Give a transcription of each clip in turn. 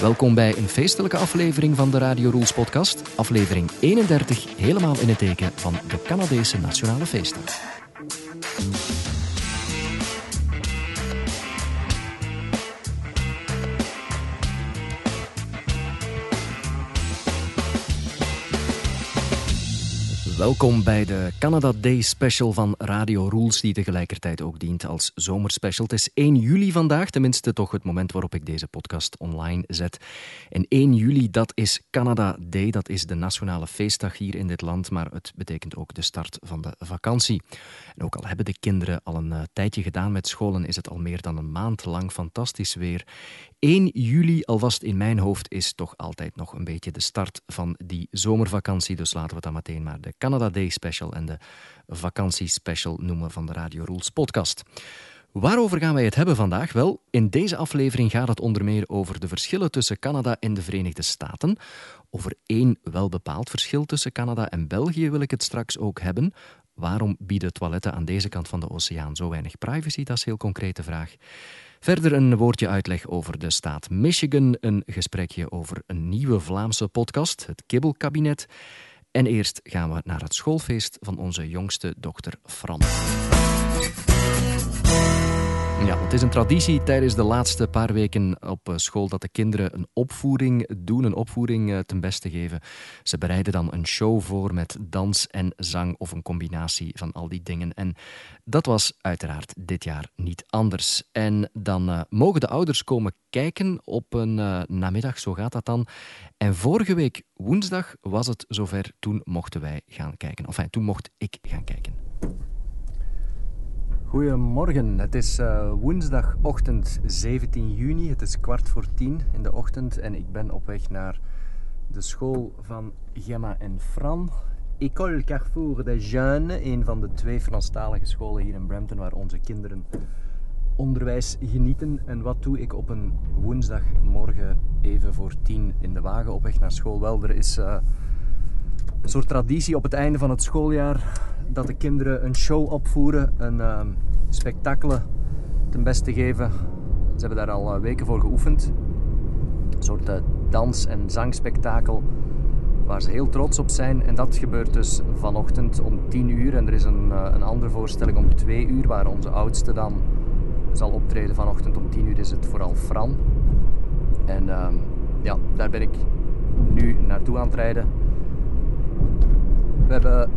Welkom bij een feestelijke aflevering van de Radio Rules podcast. Aflevering 31, helemaal in het teken van de Canadese Nationale Feestdag. Welkom bij de Canada Day Special van Radio Rules, die tegelijkertijd ook dient als zomerspecial. Het is 1 juli vandaag, tenminste toch het moment waarop ik deze podcast online zet. En 1 juli, dat is Canada Day, dat is de nationale feestdag hier in dit land, maar het betekent ook de start van de vakantie. En ook al hebben de kinderen al een uh, tijdje gedaan met scholen, is het al meer dan een maand lang fantastisch weer. 1 juli, alvast in mijn hoofd, is toch altijd nog een beetje de start van die zomervakantie. Dus laten we dan meteen maar de Canada Day Special en de vakantiespecial noemen van de Radio Rules podcast. Waarover gaan wij het hebben vandaag? Wel, in deze aflevering gaat het onder meer over de verschillen tussen Canada en de Verenigde Staten. Over één welbepaald verschil tussen Canada en België wil ik het straks ook hebben. Waarom bieden toiletten aan deze kant van de oceaan zo weinig privacy? Dat is een heel concrete vraag. Verder een woordje uitleg over de staat Michigan, een gesprekje over een nieuwe Vlaamse podcast, het Kibbelkabinet. En eerst gaan we naar het schoolfeest van onze jongste dochter Fran. Ja, het is een traditie tijdens de laatste paar weken op eh, school dat de kinderen een opvoering doen, een opvoering eh, ten beste geven. Ze bereiden dan een show voor met dans en zang of een combinatie van al die dingen. En dat was uiteraard dit jaar niet anders. En dan uh, mogen de ouders komen kijken op een namiddag, zo gaat dat dan. En vorige week woensdag was het zover, toen mochten wij gaan kijken. Enfin, toen mocht ik gaan kijken. Goedemorgen, het is uh, woensdagochtend 17 juni. Het is kwart voor tien in de ochtend en ik ben op weg naar de school van Gemma en Fran. École Carrefour des Jeunes, een van de twee Franstalige scholen hier in Brampton waar onze kinderen onderwijs genieten. En wat doe ik op een woensdagmorgen even voor tien in de wagen op weg naar school? Wel, er is uh, een soort traditie op het einde van het schooljaar dat de kinderen een show opvoeren, een uh, spektakel ten beste geven. Ze hebben daar al uh, weken voor geoefend. Een soort uh, dans- en zangspektakel waar ze heel trots op zijn. En dat gebeurt dus vanochtend om 10 uur. En er is een, een andere voorstelling om 2 uur, waar onze oudste dan zal optreden. Vanochtend om 10 uur is het vooral Fran. En ehm, ja, daar ben ik nu naartoe aan het rijden. We hebben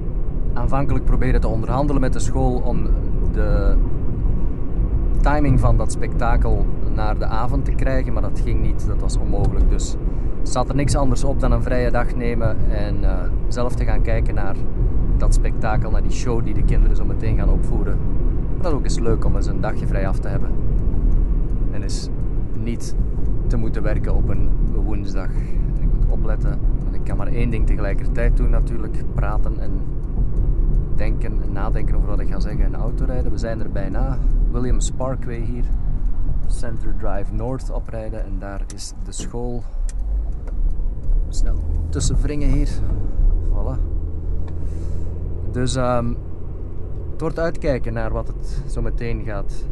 aanvankelijk proberen te onderhandelen met de school om de timing van dat spektakel naar de avond te krijgen, maar dat ging niet, dat was onmogelijk. Dus zat er niks anders op dan een vrije dag nemen en uh, zelf te gaan kijken naar dat spektakel, naar die show die de kinderen zo meteen gaan opvoeren. Dat is ook eens leuk om eens een dagje vrij af te hebben. En eens niet te moeten werken op een woensdag. Ik moet opletten, ik kan maar één ding tegelijkertijd doen natuurlijk, praten en denken en nadenken over wat ik ga zeggen en autorijden. We zijn er bijna. Williams Parkway hier. Center Drive North oprijden en daar is de school. Snel tussen wringen hier. Voilà. Dus um, het wordt uitkijken naar wat het zo meteen gaat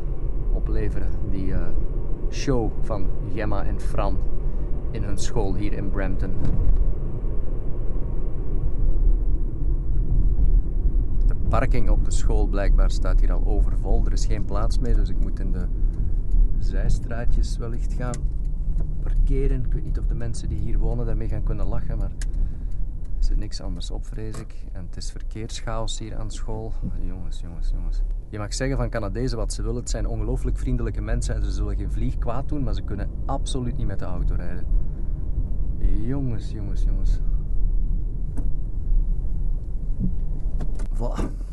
opleveren. Die uh, show van Gemma en Fran in hun school hier in Brampton. Parking op de school blijkbaar staat hier al overvol. Er is geen plaats meer, dus ik moet in de zijstraatjes wellicht gaan parkeren. Ik weet niet of de mensen die hier wonen daarmee gaan kunnen lachen, maar er zit niks anders op, vrees ik. En het is verkeerschaos hier aan school. Jongens, jongens, jongens. Je mag zeggen van Canadezen wat ze willen. Het zijn ongelooflijk vriendelijke mensen en ze zullen geen vlieg kwaad doen, maar ze kunnen absoluut niet met de auto rijden. Jongens, jongens, jongens. Voilà.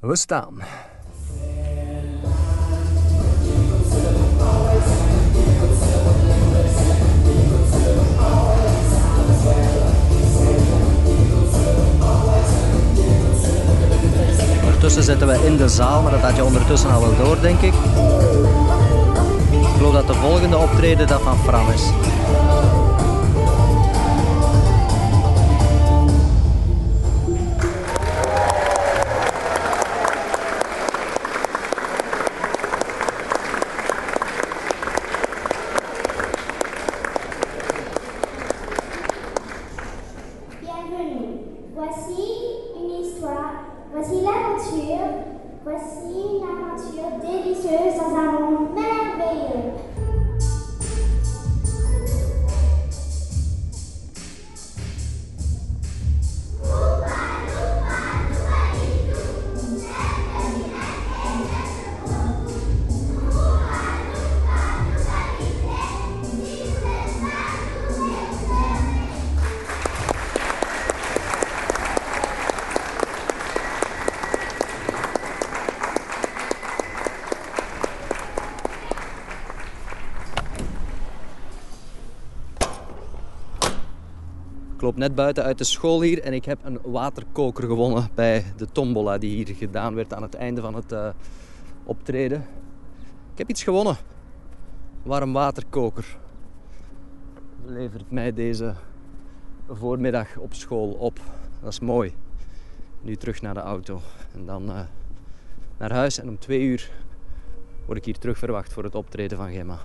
We staan. Ondertussen zitten we in de zaal, maar dat had je ondertussen al wel door, denk ik. Ik geloof dat de volgende optreden dat van Fran is. Loop net buiten uit de school hier en ik heb een waterkoker gewonnen bij de tombola die hier gedaan werd aan het einde van het uh, optreden. Ik heb iets gewonnen. Warm waterkoker. Levert mij deze voormiddag op school op. Dat is mooi. Nu terug naar de auto en dan uh, naar huis. En om twee uur word ik hier terug verwacht voor het optreden van Gemma.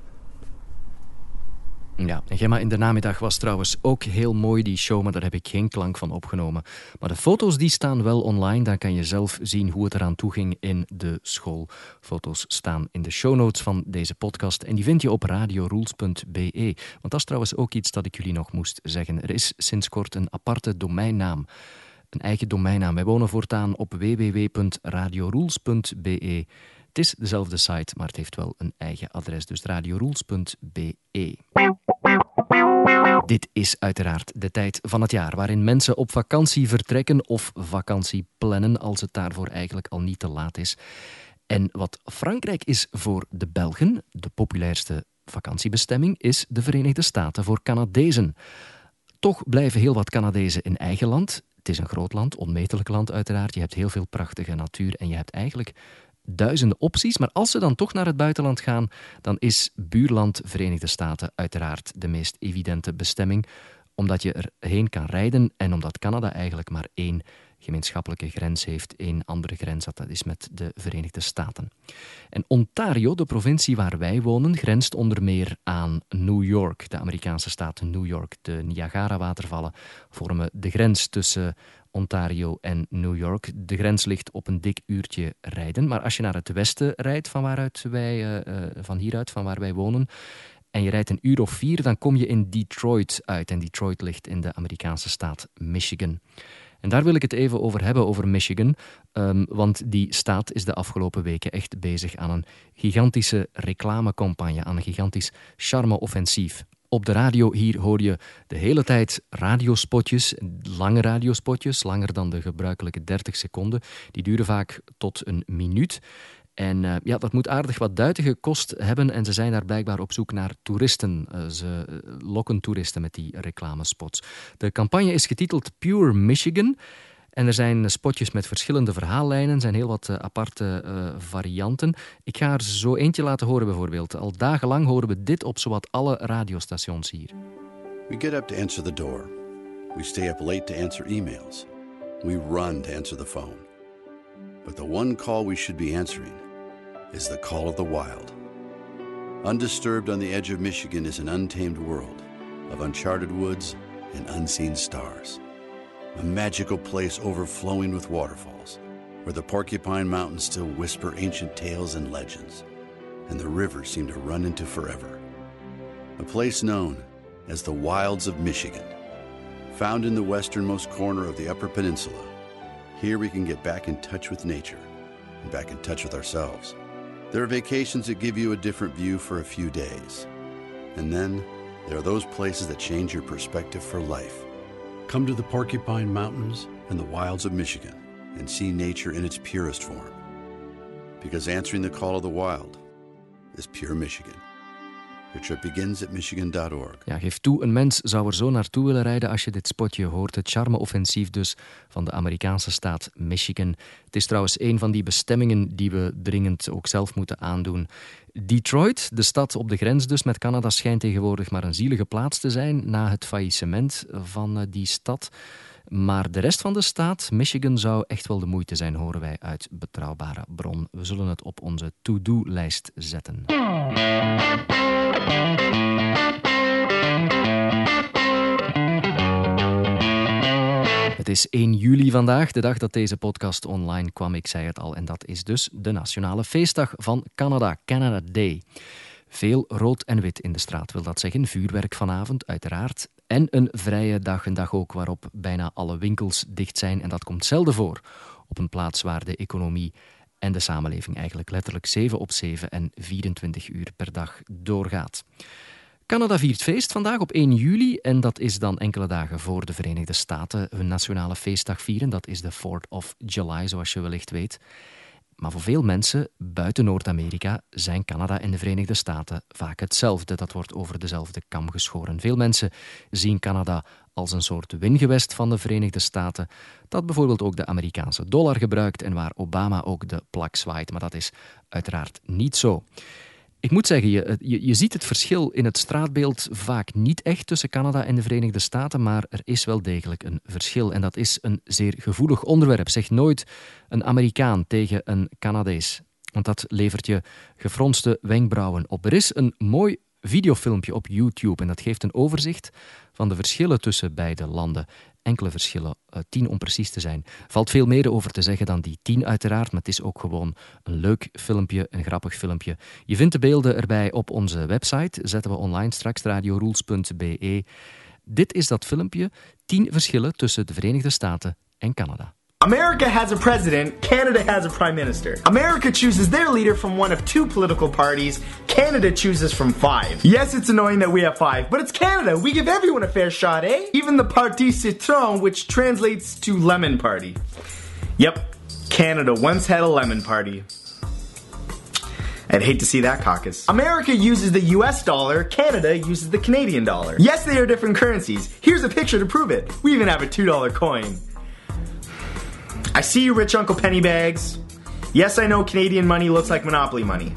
Ja, en Gemma in de namiddag was trouwens ook heel mooi, die show, maar daar heb ik geen klank van opgenomen. Maar de foto's die staan wel online, dan kan je zelf zien hoe het eraan toe ging in de school. Foto's staan in de show notes van deze podcast en die vind je op radiorules.be. Want dat is trouwens ook iets dat ik jullie nog moest zeggen. Er is sinds kort een aparte domeinnaam. Een eigen domeinnaam. Wij wonen voortaan op www.radiorules.be. Het is dezelfde site, maar het heeft wel een eigen adres, dus radiorules.be. Dit is uiteraard de tijd van het jaar waarin mensen op vakantie vertrekken of vakantie plannen als het daarvoor eigenlijk al niet te laat is. En wat Frankrijk is voor de Belgen, de populairste vakantiebestemming, is de Verenigde Staten voor Canadezen. Toch blijven heel wat Canadezen in eigen land. Het is een groot land, onmetelijk land uiteraard. Je hebt heel veel prachtige natuur en je hebt eigenlijk duizenden opties. Maar als ze dan toch naar het buitenland gaan, dan is buurland Verenigde Staten uiteraard de meest evidente bestemming. Omdat je erheen kan rijden en omdat Canada eigenlijk maar één gemeenschappelijke grens heeft, één andere grens, dat is met de Verenigde Staten. En Ontario, de provincie waar wij wonen, grenst onder meer aan New York, de Amerikaanse staat New York. De Niagara-watervallen vormen de grens tussen Ontario en New York. De grens ligt op een dik uurtje rijden. Maar als je naar het westen rijdt, van, waaruit wij, uh, van hieruit, van waar wij wonen, en je rijdt een uur of vier, dan kom je in Detroit uit. En Detroit ligt in de Amerikaanse staat Michigan. En daar wil ik het even over hebben, over Michigan. Um, want die staat is de afgelopen weken echt bezig aan een gigantische reclamecampagne, aan een gigantisch charme-offensief. Op de radio hier hoor je de hele tijd radiospotjes, lange radiospotjes, langer dan de gebruikelijke 30 seconden. Die duren vaak tot een minuut. En uh, ja, dat moet aardig wat duiten gekost hebben en ze zijn daar blijkbaar op zoek naar toeristen. Uh, ze lokken toeristen met die reclamespots. De campagne is getiteld Pure Michigan en er zijn spotjes met verschillende verhaallijnen, er zijn heel wat uh, aparte uh, varianten. Ik ga er zo eentje laten horen bijvoorbeeld. Al dagenlang horen we dit op zowat alle radiostations hier. We get up to answer the door. We stay up late to answer emails. We run to answer the phone. But the one call we should be answering is the call of the wild. Undisturbed on the edge of Michigan is an untamed world of uncharted woods and unseen stars. A magical place overflowing with waterfalls, where the Porcupine Mountains still whisper ancient tales and legends, and the rivers seem to run into forever. A place known as the Wilds of Michigan, found in the westernmost corner of the Upper Peninsula. Here we can get back in touch with nature and back in touch with ourselves. There are vacations that give you a different view for a few days. And then there are those places that change your perspective for life Come to the Porcupine Mountains and the wilds of Michigan and see nature in its purest form. Because answering the call of the wild is pure Michigan. Your trip begins at michigan.org. Ja, geef toe, een mens zou er zo naartoe willen rijden als je dit spotje hoort. Het charme-offensief dus van de Amerikaanse staat Michigan. Het is trouwens een van die bestemmingen die we dringend ook zelf moeten aandoen. Detroit, de stad op de grens dus met Canada, schijnt tegenwoordig maar een zielige plaats te zijn na het faillissement van eh, die stad. Maar de rest van de staat, Michigan, zou echt wel de moeite zijn, horen wij uit betrouwbare bron. We zullen het op onze to-do-lijst zetten. Het is 1 juli vandaag, de dag dat deze podcast online kwam. Ik zei het al, en dat is dus de nationale feestdag van Canada, Canada Day. Veel rood en wit in de straat wil dat zeggen. Vuurwerk vanavond, uiteraard. En een vrije dag, een dag ook waarop bijna alle winkels dicht zijn. En dat komt zelden voor op een plaats waar de economie en de samenleving eigenlijk letterlijk 7 op 7 en 24 uur per dag doorgaat. Canada viert feest vandaag op 1 juli en dat is dan enkele dagen voor de Verenigde Staten hun nationale feestdag vieren. Dat is de 4th of July, zoals je wellicht weet. Maar voor veel mensen buiten Noord-Amerika zijn Canada en de Verenigde Staten vaak hetzelfde. Dat wordt over dezelfde kam geschoren. Veel mensen zien Canada als een soort wingewest van de Verenigde Staten, dat bijvoorbeeld ook de Amerikaanse dollar gebruikt en waar Obama ook de plak zwaait. Maar dat is uiteraard niet zo. Ik moet zeggen, je, je, je, ziet het verschil in het straatbeeld vaak niet echt tussen Canada en de Verenigde Staten, maar er is wel degelijk een verschil. En dat is een zeer gevoelig onderwerp. Zeg nooit een Amerikaan tegen een Canadees, want dat levert je gefronste wenkbrauwen op. Er is een mooi videofilmpje op YouTube en dat geeft een overzicht van de verschillen tussen beide landen enkele verschillen, uh, tien om precies te zijn. Valt veel meer over te zeggen dan die tien uiteraard, maar het is ook gewoon een leuk filmpje, een grappig filmpje. Je vindt de beelden erbij op onze website, zetten we online straks, radiorules.be. Dit is dat filmpje, tien verschillen tussen de Verenigde Staten en Canada. America has a president, Canada has a prime minister. America chooses their leader from one of two political parties, Canada chooses from five. Yes, it's annoying that we have five, but it's Canada. We give everyone a fair shot, eh? Even the Parti Citron, which translates to lemon party. Yep, Canada once had a lemon party. I'd hate to see that caucus. America uses the US dollar, Canada uses the Canadian dollar. Yes, they are different currencies. Here's a picture to prove it. We even have a $2 coin. I see you, rich Uncle Pennybags. Yes, I know Canadian money looks like Monopoly money.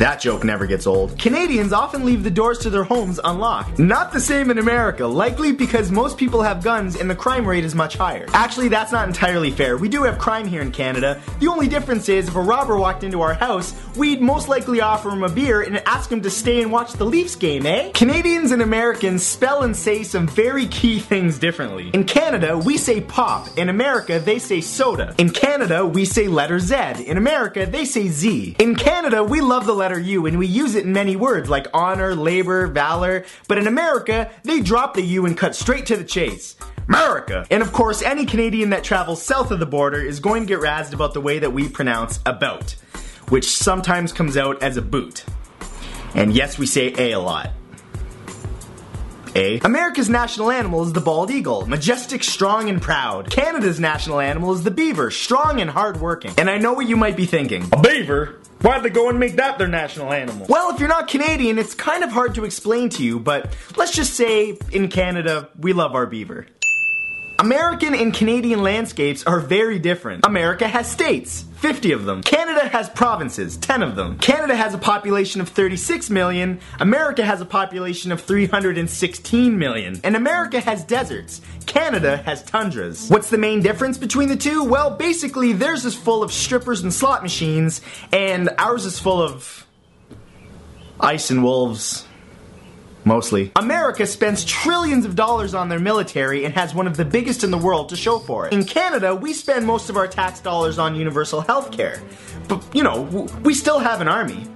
That joke never gets old. Canadians often leave the doors to their homes unlocked. Not the same in America, likely because most people have guns and the crime rate is much higher. Actually, that's not entirely fair. We do have crime here in Canada. The only difference is if a robber walked into our house, we'd most likely offer him a beer and ask him to stay and watch the Leafs game, eh? Canadians and Americans spell and say some very key things differently. In Canada, we say pop. In America, they say soda. In Canada, we say letter Z. In America, they say Z. In Canada, we love the letter letter U, and we use it in many words like honor, labor, valor. But in America, they drop the U and cut straight to the chase. America! And of course, any Canadian that travels south of the border is going to get razzed about the way that we pronounce about, which sometimes comes out as a boot. And yes, we say A a lot. A. America's national animal is the bald eagle, majestic, strong, and proud. Canada's national animal is the beaver, strong and hardworking. And I know what you might be thinking. A beaver? Why'd they go and make that their national animal? Well, if you're not Canadian, it's kind of hard to explain to you, but let's just say in Canada, we love our beaver. American and Canadian landscapes are very different. America has states, 50 of them. Canada has provinces, 10 of them. Canada has a population of 36 million. America has a population of 316 million. And America has deserts. Canada has tundras. What's the main difference between the two? Well, basically, theirs is full of strippers and slot machines, and ours is full of ice and wolves. Mostly. America spends trillions of dollars on their military and has one of the biggest in the world to show for it. In Canada, we spend most of our tax dollars on universal health care. But, you know, we still have an army.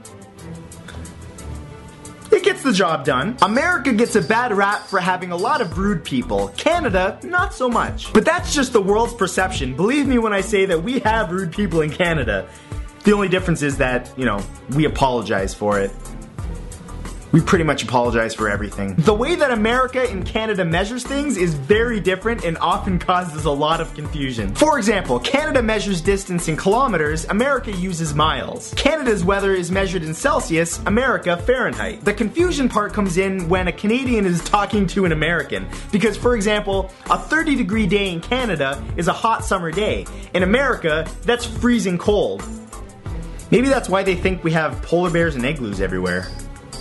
It gets the job done. America gets a bad rap for having a lot of rude people. Canada, not so much. But that's just the world's perception. Believe me when I say that we have rude people in Canada. The only difference is that, you know, we apologize for it we pretty much apologize for everything. The way that America and Canada measures things is very different and often causes a lot of confusion. For example, Canada measures distance in kilometers, America uses miles. Canada's weather is measured in Celsius, America Fahrenheit. The confusion part comes in when a Canadian is talking to an American, because for example, a 30 degree day in Canada is a hot summer day. In America, that's freezing cold. Maybe that's why they think we have polar bears and igloos everywhere.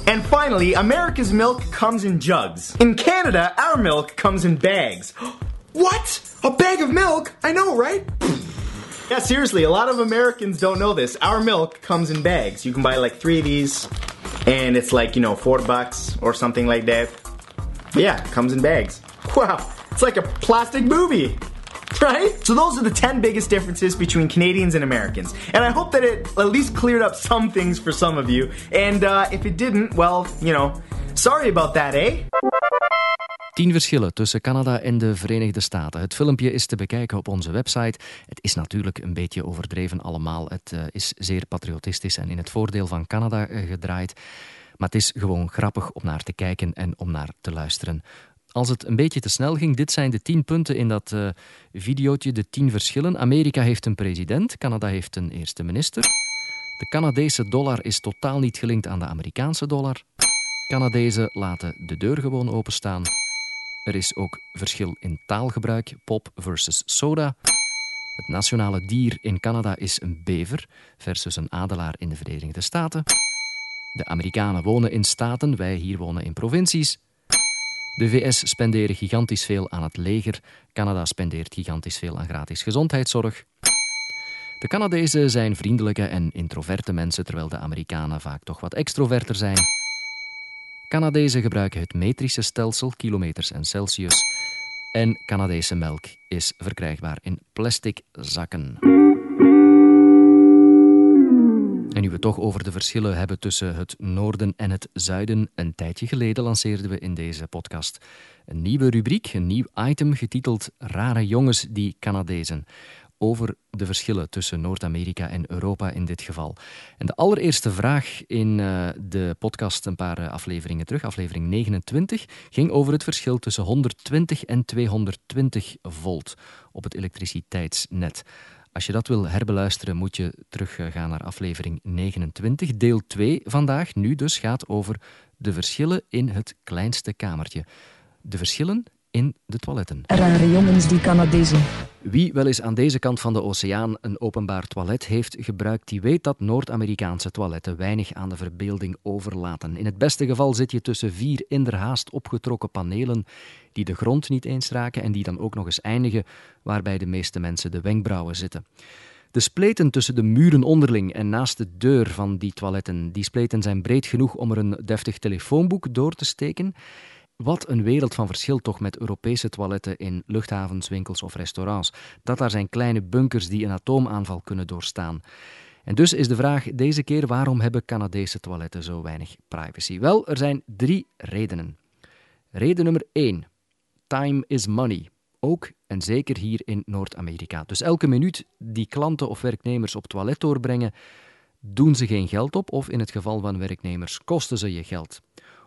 And finally, America's milk comes in jugs. In Canada, our milk comes in bags. what? A bag of milk? I know, right? yeah, seriously, a lot of Americans don't know this. Our milk comes in bags. You can buy like three of these, and it's like, you know, four bucks or something like that. But yeah, comes in bags. Wow, it's like a plastic movie. right? So those are the 10 biggest differences between Canadians and Americans. And I hope that it at least cleared up some things for some of you. And uh, if it didn't, well, you know, sorry about that, eh? Tien verschillen tussen Canada en de Verenigde Staten. Het filmpje is te bekijken op onze website. Het is natuurlijk een beetje overdreven allemaal. Het uh, is zeer patriotistisch en in het voordeel van Canada uh, gedraaid. Maar het is gewoon grappig om naar te kijken en om naar te luisteren. Als het een beetje te snel ging. Dit zijn de tien punten in dat uh, videootje, de tien verschillen. Amerika heeft een president, Canada heeft een eerste minister. De Canadese dollar is totaal niet gelinkt aan de Amerikaanse dollar. Canadezen laten de deur gewoon openstaan. Er is ook verschil in taalgebruik, pop versus soda. Het nationale dier in Canada is een bever versus een adelaar in de Verenigde Staten. De Amerikanen wonen in staten, wij hier wonen in provincies. De VS spenderen gigantisch veel aan het leger, Canada spendeert gigantisch veel aan gratis gezondheidszorg. De Canadezen zijn vriendelijke en introverte mensen, terwijl de Amerikanen vaak toch wat extroverter zijn. Canadezen gebruiken het metrische stelsel, kilometers en Celsius. En Canadese melk is verkrijgbaar in plastic zakken. En nu we toch over de verschillen hebben tussen het noorden en het zuiden, een tijdje geleden lanceerden we in deze podcast een nieuwe rubriek, een nieuw item getiteld Rare jongens die Canadezen over de verschillen tussen Noord-Amerika en Europa in dit geval. En de allereerste vraag in uh, de podcast een paar uh, afleveringen terug, aflevering 29, ging over het verschil tussen 120 en 220 volt op het elektriciteitsnet. Als je dat wil herbeluisteren, moet je teruggaan naar aflevering 29. Deel 2 vandaag, nu dus, gaat over de verschillen in het kleinste kamertje. De verschillen in de toiletten. Rare jongens die Canadezen. Wie wel eens aan deze kant van de oceaan een openbaar toilet heeft gebruikt, die weet dat Noord-Amerikaanse toiletten weinig aan de verbeelding overlaten. In het beste geval zit je tussen vier inderhaast opgetrokken panelen die de grond niet eens raken en die dan ook nog eens eindigen waarbij de meeste mensen de wenkbrauwen zitten. De spleten tussen de muren onderling en naast de deur van die toiletten, die spleten zijn breed genoeg om er een deftig telefoonboek door te steken. Wat een wereld van verschil toch met Europese toiletten in luchthavens, winkels of restaurants. Dat daar zijn kleine bunkers die een atoomaanval kunnen doorstaan. En dus is de vraag deze keer waarom hebben Canadese toiletten zo weinig privacy? Wel, er zijn drie redenen. Reden nummer één: Time is money. Ook en zeker hier in Noord-Amerika. Dus elke minuut die klanten of werknemers op toilet doorbrengen, doen ze geen geld op of in het geval van werknemers kosten ze je geld.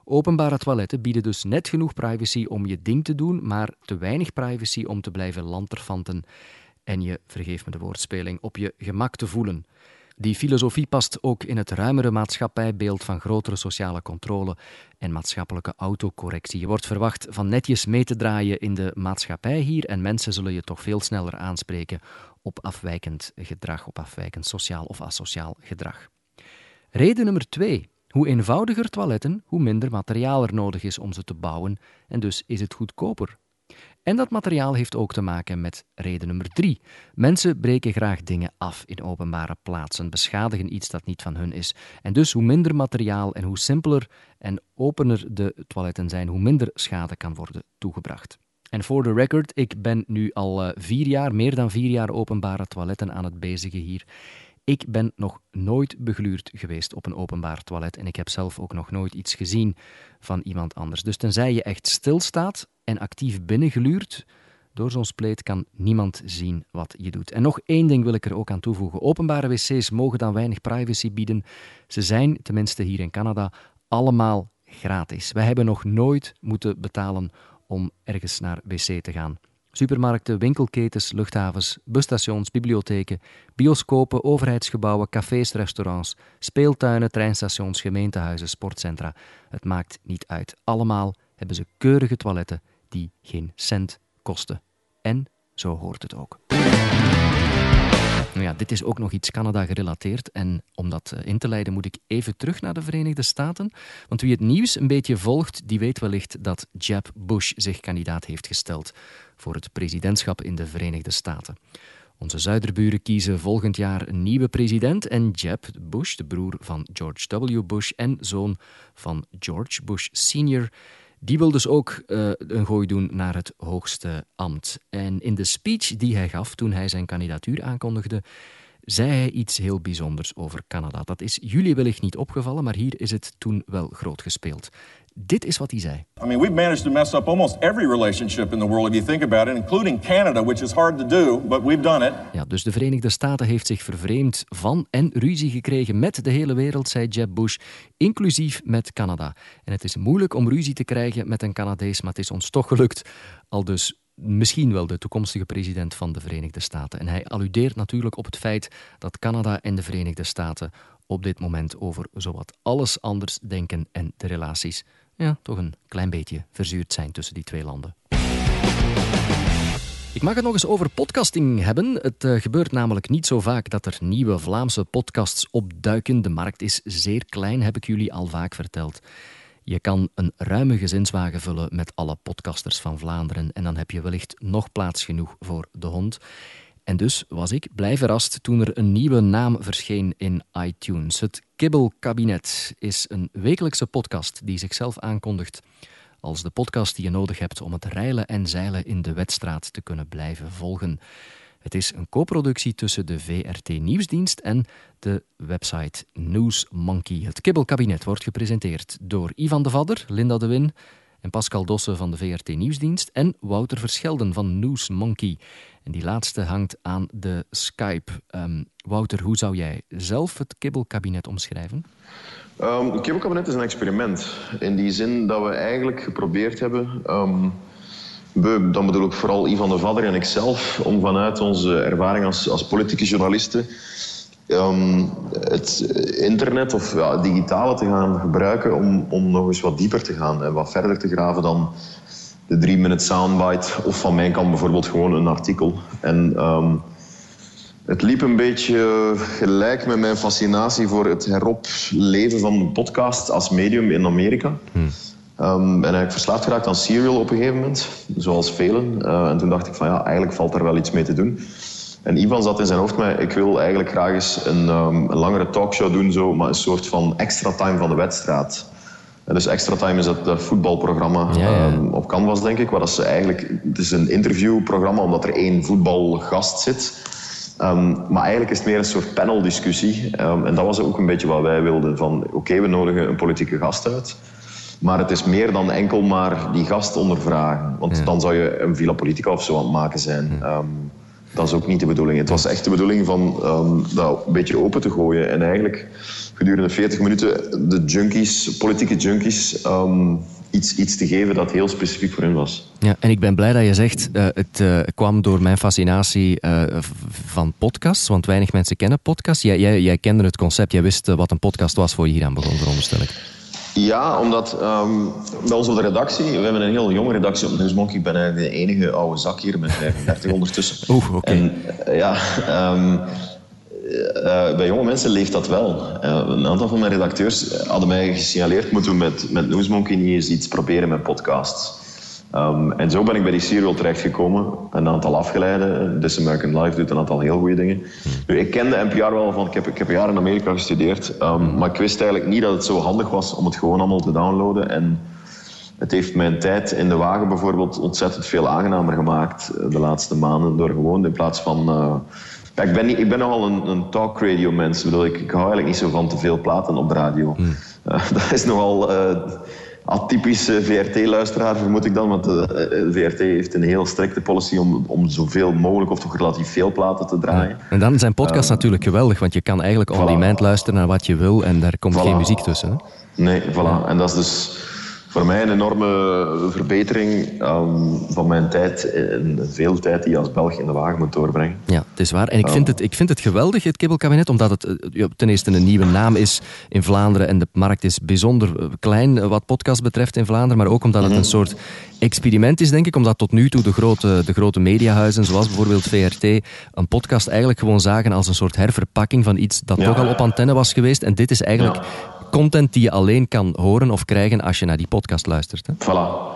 Openbare toiletten bieden dus net genoeg privacy om je ding te doen, maar te weinig privacy om te blijven lanterfanten en je, vergeef me de woordspeling, op je gemak te voelen. Die filosofie past ook in het ruimere maatschappijbeeld van grotere sociale controle en maatschappelijke autocorrectie. Je wordt verwacht van netjes mee te draaien in de maatschappij hier en mensen zullen je toch veel sneller aanspreken op afwijkend gedrag, op afwijkend sociaal of asociaal gedrag. Reden nummer twee. Hoe eenvoudiger toiletten, hoe minder materiaal er nodig is om ze te bouwen en dus is het goedkoper. En dat materiaal heeft ook te maken met reden nummer drie. Mensen breken graag dingen af in openbare plaatsen, beschadigen iets dat niet van hun is. En dus hoe minder materiaal en hoe simpeler en opener de toiletten zijn, hoe minder schade kan worden toegebracht. En voor de record, ik ben nu al uh, vier jaar, meer dan vier jaar openbare toiletten aan het bezigen hier. Ik ben nog nooit begluurd geweest op een openbaar toilet en ik heb zelf ook nog nooit iets gezien van iemand anders. Dus tenzij je echt stilstaat en actief binnengluurt, door zo'n spleet kan niemand zien wat je doet. En nog één ding wil ik er ook aan toevoegen. Openbare wc's mogen dan weinig privacy bieden. Ze zijn, tenminste hier in Canada, allemaal gratis. Wij hebben nog nooit moeten betalen om ergens naar wc te gaan. Supermarkten, winkelketens, luchthavens, busstations, bibliotheken, bioscopen, overheidsgebouwen, cafés, restaurants, speeltuinen, treinstations, gemeentehuizen, sportcentra. Het maakt niet uit. Allemaal hebben ze keurige toiletten die geen cent kosten. En zo hoort het ook. Nou ja, dit is ook nog iets Canada gerelateerd. En om dat eh, in te leiden moet ik even terug naar de Verenigde Staten. Want wie het nieuws een beetje volgt, die weet wellicht dat Jeb Bush zich kandidaat heeft gesteld voor het presidentschap in de Verenigde Staten. Onze zuiderburen kiezen volgend jaar een nieuwe president en Jeb Bush, de broer van George W. Bush en zoon van George Bush Sr., die wil dus ook uh, een gooi doen naar het hoogste ambt. En in de speech die hij gaf toen hij zijn kandidatuur aankondigde, zei hij iets heel bijzonders over Canada. Dat is jullie wellicht niet opgevallen, maar hier is het toen wel groot gespeeld. Dit is wat hij zei. I mean, we've managed to mess up almost every relationship in the world, if you think about it, including Canada, which is hard to do, but we've done it. Ja, dus de Verenigde Staten heeft zich vervreemd van en ruzie gekregen met de hele wereld, zei Jeb Bush, inclusief met Canada. En het is moeilijk om ruzie te krijgen met een Canadees, maar het is ons toch gelukt. Al dus misschien wel de toekomstige president van de Verenigde Staten. En hij alludeert natuurlijk op het feit dat Canada en de Verenigde Staten op dit moment over zowat alles anders denken en de relaties ja, toch een klein beetje verzuurd zijn tussen die twee landen. Ik mag het nog eens over podcasting hebben. Het uh, gebeurt namelijk niet zo vaak dat er nieuwe Vlaamse podcasts opduiken. De markt is zeer klein, heb ik jullie al vaak verteld. Je kan een ruime gezinswagen vullen met alle podcasters van Vlaanderen en dan heb je wellicht nog plaats genoeg voor de hond. En dus was ik blij verrast toen er een nieuwe naam verscheen in iTunes. Het Kibbelkabinet is een wekelijkse podcast die zichzelf aankondigt als de podcast die je nodig hebt om het reilen en zeilen in de wedstraat te kunnen blijven volgen. Het is een co-productie tussen de VRT Nieuwsdienst en de website News Monkey. Het Kibbelkabinet wordt gepresenteerd door Ivan de Vadder, Linda de Win en Pascal Dossen van de VRT Nieuwsdienst en Wouter Verschelden van News Monkey. En die laatste hangt aan de Skype. Um, Wouter, hoe zou jij zelf het kibbelkabinet omschrijven? Um, het kibbelkabinet is een experiment. In die zin dat we eigenlijk geprobeerd hebben... We, dan bedoel ik vooral Ivan de Vadder en ikzelf... om vanuit onze ervaring als, als politieke journalisten... Um, het internet of ja, digitale te gaan gebruiken om, om nog eens wat dieper te gaan en wat verder te graven dan de drie minute soundbite of van mijn kant bijvoorbeeld gewoon een artikel. En um, het liep een beetje gelijk met mijn fascinatie voor het heropleven van podcast als medium in Amerika. Hmm. Um, ben ik verslaafd geraakt aan Serial op een gegeven moment, zoals velen. Uh, en toen dacht ik van ja, eigenlijk valt er wel iets mee te doen. En Ivan zat in zijn hoofd met, ik wil eigenlijk graag eens een, um, een langere talkshow doen, zo, maar een soort van extra time van de wedstrijd. En dus Extra Time is dat, voetbalprogramma ehm, op Canvas, denk ik. Waar dat ze eigenlijk, het is een interviewprogramma omdat er één voetbalgast zit. Um, maar eigenlijk is het meer een soort paneldiscussie. Um, en dat was ook een beetje wat wij wilden. Van oké, we nodigen een politieke gast uit. Maar het is meer dan enkel maar die gast ondervragen. Want dan zou je een Villa Politica of zo aan het maken zijn. Dat is ook niet de bedoeling. Het was echt de bedoeling van dat een beetje open te gooien. En eigenlijk gedurende 40 minuten de junkies, politieke junkies, um, iets, iets te geven dat heel specifiek voor hen was. Ja, en ik ben blij dat je zegt, uh, het uh, kwam door mijn fascinatie uh, van podcasts, want weinig mensen kennen podcasts. Jij, jij, jij kende het concept, jij wist wat een podcast was voor je hier aan begon, veronderstel ik. Ja, omdat um, bij ons op de redactie, we hebben een heel jonge redactie op Newsmonkey. Ik ben eigenlijk de enige oude zak hier met 35 ondertussen. Oeh, oké. Okay. ja, um, uh, bij jonge mensen leeft dat wel. Uh, een aantal van mijn redacteurs hadden mij gesignaleerd... moeten we met, met Newsmonkey niet eens iets proberen met podcasts. Um, en zo ben ik bij die serial terechtgekomen. Een aantal afgeleiden. This American Life doet een aantal heel goede dingen. Nu, ik kende NPR wel van... Ik heb, ik heb jaren in Amerika gestudeerd. Um, maar ik wist eigenlijk niet dat het zo handig was om het gewoon allemaal te downloaden. En het heeft mijn tijd in de wagen bijvoorbeeld ontzettend veel aangenamer gemaakt eh, de laatste maanden. Door gewoon in plaats van... Uh, ja, ik, ben niet, ik ben nogal een, een talk radio mens. Ik, ik, ik hou eigenlijk niet zo van te veel platen op de radio. Mm. Uh, dat is nogal uh, atypische VRT-luisteraar, vermoed ik dan. Want de, de, VRT heeft een heel strikte policy om, om zoveel mogelijk of toch relatief veel platen te draaien. En dan zijn podcasts uh, natuurlijk geweldig, want je kan eigenlijk on demand luisteren naar wat je wil en daar komt voilà. geen muziek tussen. Hè? Nee, voilà. En dat is dus voor mij een enorme verbetering um, van mijn tijd en veel tijd die je als Belg in de wagen moet doorbrengen. Ja, het is waar. En ik vind het, ik vind het geweldig, het kibbelkabinet, omdat het ten eerste een nieuwe naam is in Vlaanderen en de markt is bijzonder klein wat podcast betreft in Vlaanderen, maar ook omdat het een soort experiment is, denk ik, omdat tot nu toe de grote, de grote mediahuizen, zoals bijvoorbeeld VRT, een podcast eigenlijk gewoon zagen als een soort herverpakking van iets dat ja. toch al op antenne was geweest. En dit is eigenlijk ja content die je alleen kan horen of krijgen als je naar die podcast luistert. Hè? Voilà.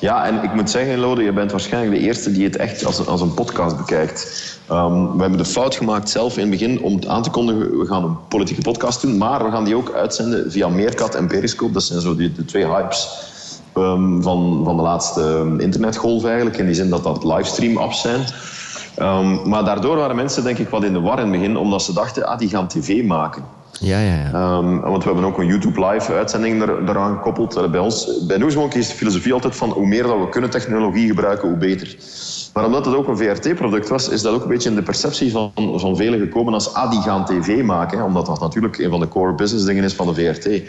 Ja, en ik moet zeggen, Lode, je bent waarschijnlijk de eerste die het echt als, als een podcast bekijkt. Um, we hebben de fout gemaakt zelf in het begin om het aan te kondigen, we gaan een politieke podcast doen, maar we gaan die ook uitzenden via Meerkat en Periscope. Dat zijn zo die, de twee hypes um, van, van de laatste internetgolf eigenlijk, in die zin dat dat livestream-apps zijn. Ehm, maar daardoor waren mensen denk ik wat in de war in het begin, omdat ze dachten, ah, die gaan tv maken. Ja, ja, ja. Ehm, want we hebben ook een YouTube live uitzending er, daaraan gekoppeld. Eh, Bij ons, bij Newsmonk is de filosofie altijd van hoe meer dat we kunnen technologie gebruiken, hoe beter. Maar omdat het ook een VRT-product was, is dat ook een beetje in de perceptie van, van velen gekomen als ah, gaan tv maken. Omdat dat natuurlijk een van de core business dingen is van de VRT.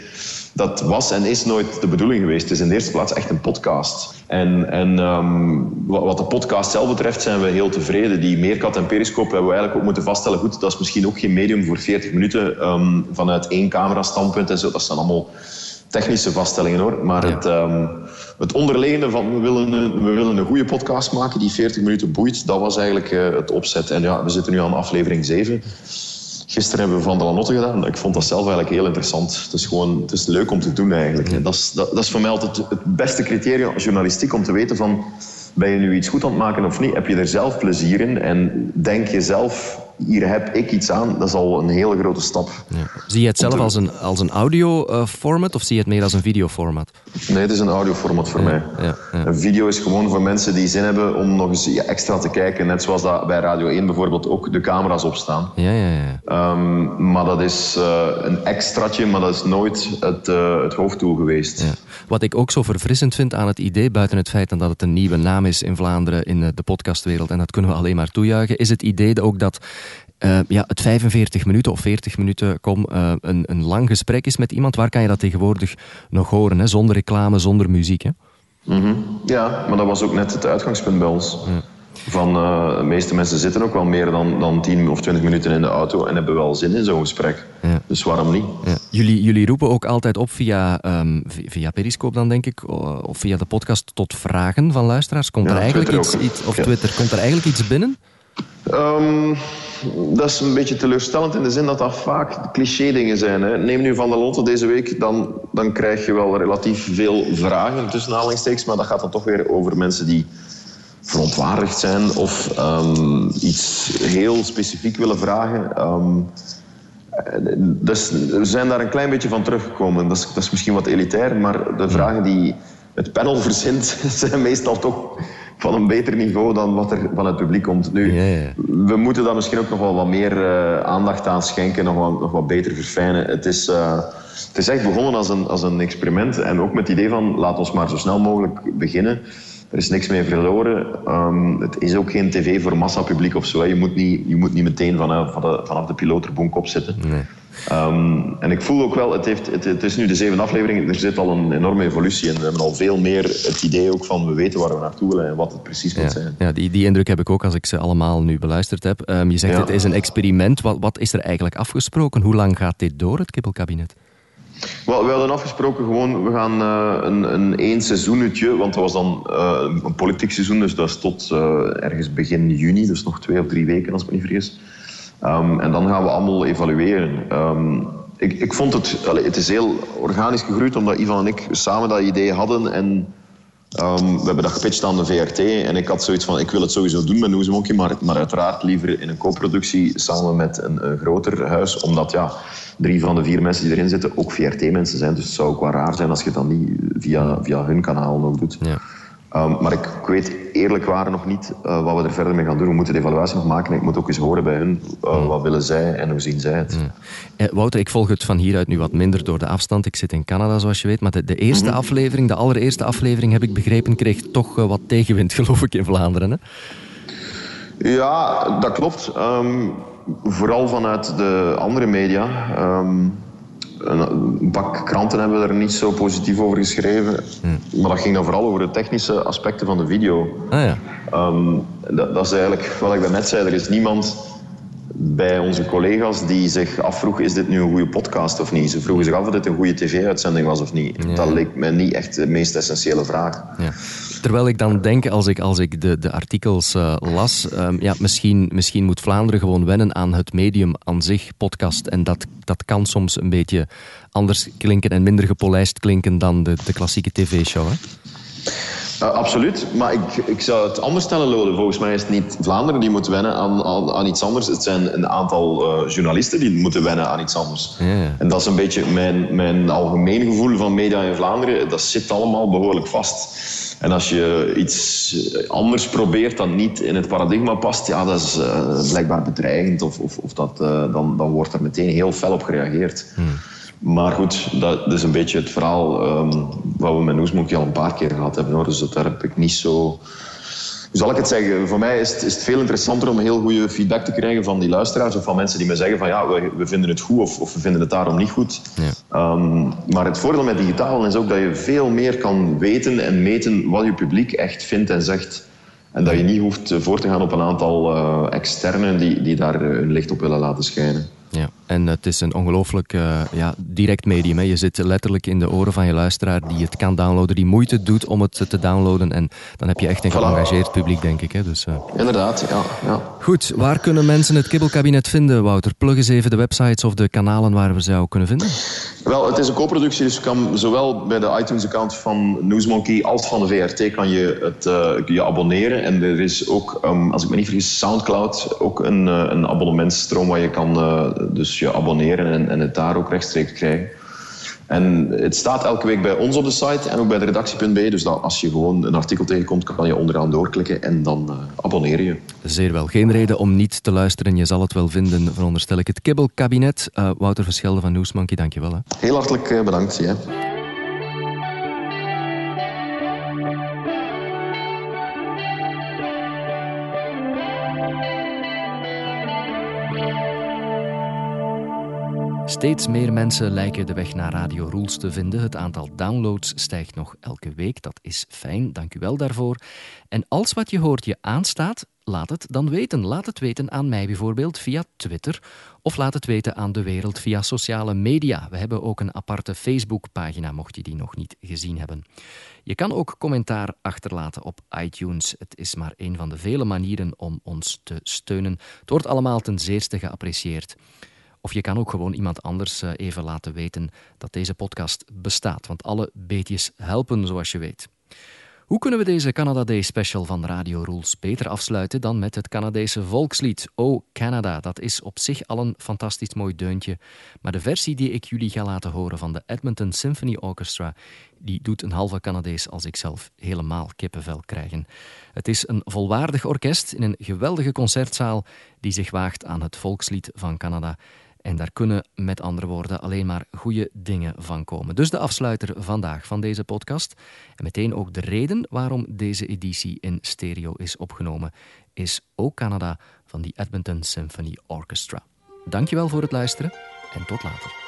Dat was en is nooit de bedoeling geweest. Het is in de eerste plaats echt een podcast. En, en ehm, wat, wat de podcast zelf betreft zijn we heel tevreden. Die Meerkat en Periscope hebben we eigenlijk ook moeten vaststellen. Goed, dat is misschien ook geen medium voor 40 minuten ehm, vanuit één camera standpunt en zo. Dat zijn allemaal technische vaststellingen hoor. Maar het, ehm, het onderliggende van we willen, een, we willen een goede podcast maken die 40 minuten boeit, dat was eigenlijk eh, het opzet. En ja, we zitten nu aan aflevering 7. Gisteren hebben we Van de Lanotte gedaan. Ik vond dat zelf eigenlijk heel interessant. Het is gewoon het is leuk om te doen eigenlijk. En dat, is, dat, dat is voor mij altijd het beste criterium als journalistiek om te weten van ben je nu iets goed aan het maken of niet? Heb je er zelf plezier in? En denk je zelf, hier heb ik iets aan, dat is al een hele grote stap. Zie je het zelf als een, als een audio-format of zie je het meer als een videoformat? Nee, het is een audioformat voor mij. ja, ja. Een video is gewoon voor mensen die zin hebben om nog eens ja, extra te kijken. Net zoals dat bij Radio 1 bijvoorbeeld ook de camera's opstaan. Ja, ja, ja. Ehm, maar dat is eh, een extraatje, maar dat is nooit het, eh, het hoofddoel geweest. Ja. Wat ik ook zo verfrissend vind aan het idee, buiten het feit dat het een nieuwe naam is in Vlaanderen in eh, de podcastwereld, en dat kunnen we alleen maar toejuichen, is het idee ook dat eh, ja, het 45 minuten of 40 minuten kom, eh, een, een lang gesprek is met iemand. Waar kan je dat tegenwoordig nog horen? Hè? Zonder reclame, zonder muziek. Hè? Mhm. Ja, maar dat was ook net het uitgangspunt bij ons. Van, eh, de meeste mensen zitten ook wel meer dan, dan 10 of 20 minuten in de auto en hebben wel zin in zo'n gesprek. Ja. Dus waarom niet? Ja. Jullie, jullie roepen ook altijd op via, vi- via Periscope dan denk ik, of via de podcast tot vragen van luisteraars. Komt er eigenlijk Twitter iets, iets, of. Twitter, komt er eigenlijk iets binnen? Ehm, dat is een beetje teleurstellend in de zin dat dat vaak cliché-dingen zijn. Hè. Neem nu Van der Lotte deze week, dan, dan krijg je wel relatief veel vragen tussen maar dat gaat dan toch weer over mensen die verontwaardigd zijn of ehm, iets heel specifiek willen vragen. Eh, dus we zijn daar een klein beetje van teruggekomen. Dat is, dat is misschien wat elitair, maar de vragen die het panel verzint zijn meestal toch van een beter niveau dan wat er van het publiek komt. Nu, Ja, ja. we moeten daar misschien ook nog wel wat meer eh, aandacht aan schenken, nog wat, nog wat beter verfijnen. Het is, eh, het is echt begonnen als een, als een experiment en ook met het idee van laat ons maar zo snel mogelijk beginnen. Er is niks mee verloren. Ehm, het is ook geen tv voor massapubliek of zo. hè. Je moet niet, je moet niet meteen vanaf, van de, vanaf de piloot er bonkop zitten. Nee. Ehm, en ik voel ook wel, het, heeft, het, het is nu de zevende aflevering, er zit al een enorme evolutie in. We hebben al veel meer het idee ook van we weten waar we naartoe willen en wat het precies moet zijn. ja die, die indruk heb ik ook als ik ze allemaal nu beluisterd heb. Ehm, je zegt Ja. het is een experiment. Wat, wat is er eigenlijk afgesproken? Hoe lang gaat dit door, het kibbelkabinet? Wel, we hadden afgesproken gewoon, we gaan eh, een, een één seizoenetje, want dat was dan eh, een politiek seizoen, dus dat is tot eh, ergens begin juni, dus nog twee of drie weken als ik me niet vergis. Ehm, en dan gaan we allemaal evalueren. Ehm, ik, ik vond het, het is heel organisch gegroeid, omdat Ivan en ik samen dat idee hadden en Ehm, we hebben dat gepitcht aan de VRT en ik had zoiets van, ik wil het sowieso doen met Noezemonkje, maar, maar uiteraard liever in een co-productie samen met een, groter huis, omdat ja, drie van de vier mensen die erin zitten ook VRT-mensen zijn, dus het zou ook wel raar zijn als je dan niet via, via hun kanaal nog doet. Ja. Ehm, maar ik, ik weet eerlijk waar nog niet eh, wat we er verder mee gaan doen. We moeten de evaluatie nog maken en ik moet ook eens horen bij hun eh, wat willen zij en hoe zien zij het. Eh, Wouter, ik volg het van hieruit nu wat minder door de afstand. Ik zit in Canada, zoals je weet. Maar de, de eerste Mhm. aflevering, de allereerste aflevering, heb ik begrepen, kreeg toch eh, wat tegenwind, geloof ik, in Vlaanderen. Hè? Ja, dat klopt. Ehm, vooral vanuit de andere media. Ehm, een bak kranten hebben er niet zo positief over geschreven. Maar dat ging dan vooral over de technische aspecten van de video. Ah ja. Ehm, dat, dat is eigenlijk wat ik daarnet zei. Er is niemand bij onze collega's die zich afvroeg: is dit nu een goede podcast of niet? Ze vroegen zich af of dit een goede tv-uitzending was of niet. Dat leek mij niet echt de meest essentiële vraag. Ja. Terwijl ik dan denk, als ik, als ik de, de artikels eh, las, ehm, ja, misschien, misschien moet Vlaanderen gewoon wennen aan het medium aan zich, podcast. En dat, dat kan soms een beetje anders klinken en minder gepolijst klinken dan de, de klassieke tv-show. Uh, absoluut, maar ik, ik zou het anders stellen, Lode. Volgens mij is het niet Vlaanderen die moet wennen aan, aan, aan iets anders. Het zijn een aantal uh, journalisten die moeten wennen aan iets anders. En dat is een beetje mijn, mijn algemeen gevoel van media in Vlaanderen. Dat zit allemaal behoorlijk vast. En als je iets anders probeert dat niet in het paradigma past, ja, dat is uh, blijkbaar bedreigend. Of, of, of dat, uh, dan, dan wordt er meteen heel fel op gereageerd. Hmm. Maar goed, dat, is een beetje het verhaal um, wat we met Noesmonkey al een paar keer gehad hebben. Hoor. Dus daar heb ik niet zo hoe zal ik het zeggen? Voor mij is het, is het, veel interessanter om heel goede feedback te krijgen van die luisteraars of van mensen die me zeggen van ja, we, we vinden het goed of, of, we vinden het daarom niet goed. Ja. Um, maar het voordeel met digitaal is ook dat je veel meer kan weten en meten wat je publiek echt vindt en zegt. En dat je niet hoeft voor te gaan op een aantal uh, externen die, die daar hun licht op willen laten schijnen. Ja, en het is een ongelooflijk uh, ja, direct medium. Hè. Je zit letterlijk in de oren van je luisteraar die het kan downloaden, die moeite doet om het te downloaden. En dan heb je echt een geëngageerd publiek, denk ik. Hè. Dus, uh... Inderdaad, ja, ja. Goed, waar kunnen mensen het Kibbelkabinet vinden, Wouter? Plug eens even de websites of de kanalen waar we ze jou kunnen vinden. Wel, het is een co-productie, dus je kan zowel bij de iTunes-account van Newsmonkey als van de VRT kan je het, uh, je abonneren. En er is ook, um, als ik me niet vergis, Soundcloud, ook een, een abonnementstroom waar je kan dus je abonneren en, en het daar ook rechtstreeks krijgen. En het staat elke week bij ons op de site en ook bij de redactie.be. Dus dat als je gewoon een artikel tegenkomt, kan je onderaan doorklikken en dan uh, abonneer je. Zeer wel. Geen reden om niet te luisteren. Je zal het wel vinden, veronderstel ik. Het Kibbelkabinet. Uh, Wouter Verschelde van Newsmonkey, dankjewel. Hè. Heel hartelijk uh, bedankt. Ja. Steeds meer mensen lijken de weg naar Radio Rules te vinden. Het aantal downloads stijgt nog elke week. Dat is fijn, dank u wel daarvoor. En als wat je hoort je aanstaat, laat het dan weten. Laat het weten aan mij bijvoorbeeld via Twitter of laat het weten aan de wereld via sociale media. We hebben ook een aparte Facebookpagina, mocht je die nog niet gezien hebben. Je kan ook commentaar achterlaten op iTunes. Het is maar een van de vele manieren om ons te steunen. Het wordt allemaal ten zeerste geapprecieerd. Of je kan ook gewoon iemand anders eh, even laten weten dat deze podcast bestaat. Want alle beetjes helpen, zoals je weet. Hoe kunnen we deze Canada Day special van Radio Rules beter afsluiten dan met het Canadese volkslied Oh Canada? Dat is op zich al een fantastisch mooi deuntje. Maar de versie die ik jullie ga laten horen van de Edmonton Symphony Orchestra, die doet een halve Canadees als ik zelf helemaal kippenvel krijgen. Het is een volwaardig orkest in een geweldige concertzaal die zich waagt aan het volkslied van Canada. En daar kunnen met andere woorden alleen maar goede dingen van komen. Dus de afsluiter vandaag van deze podcast. En meteen ook de reden waarom deze editie in stereo is opgenomen, is ook Canada van die Edmonton Symphony Orchestra. Dankjewel voor het luisteren en tot later.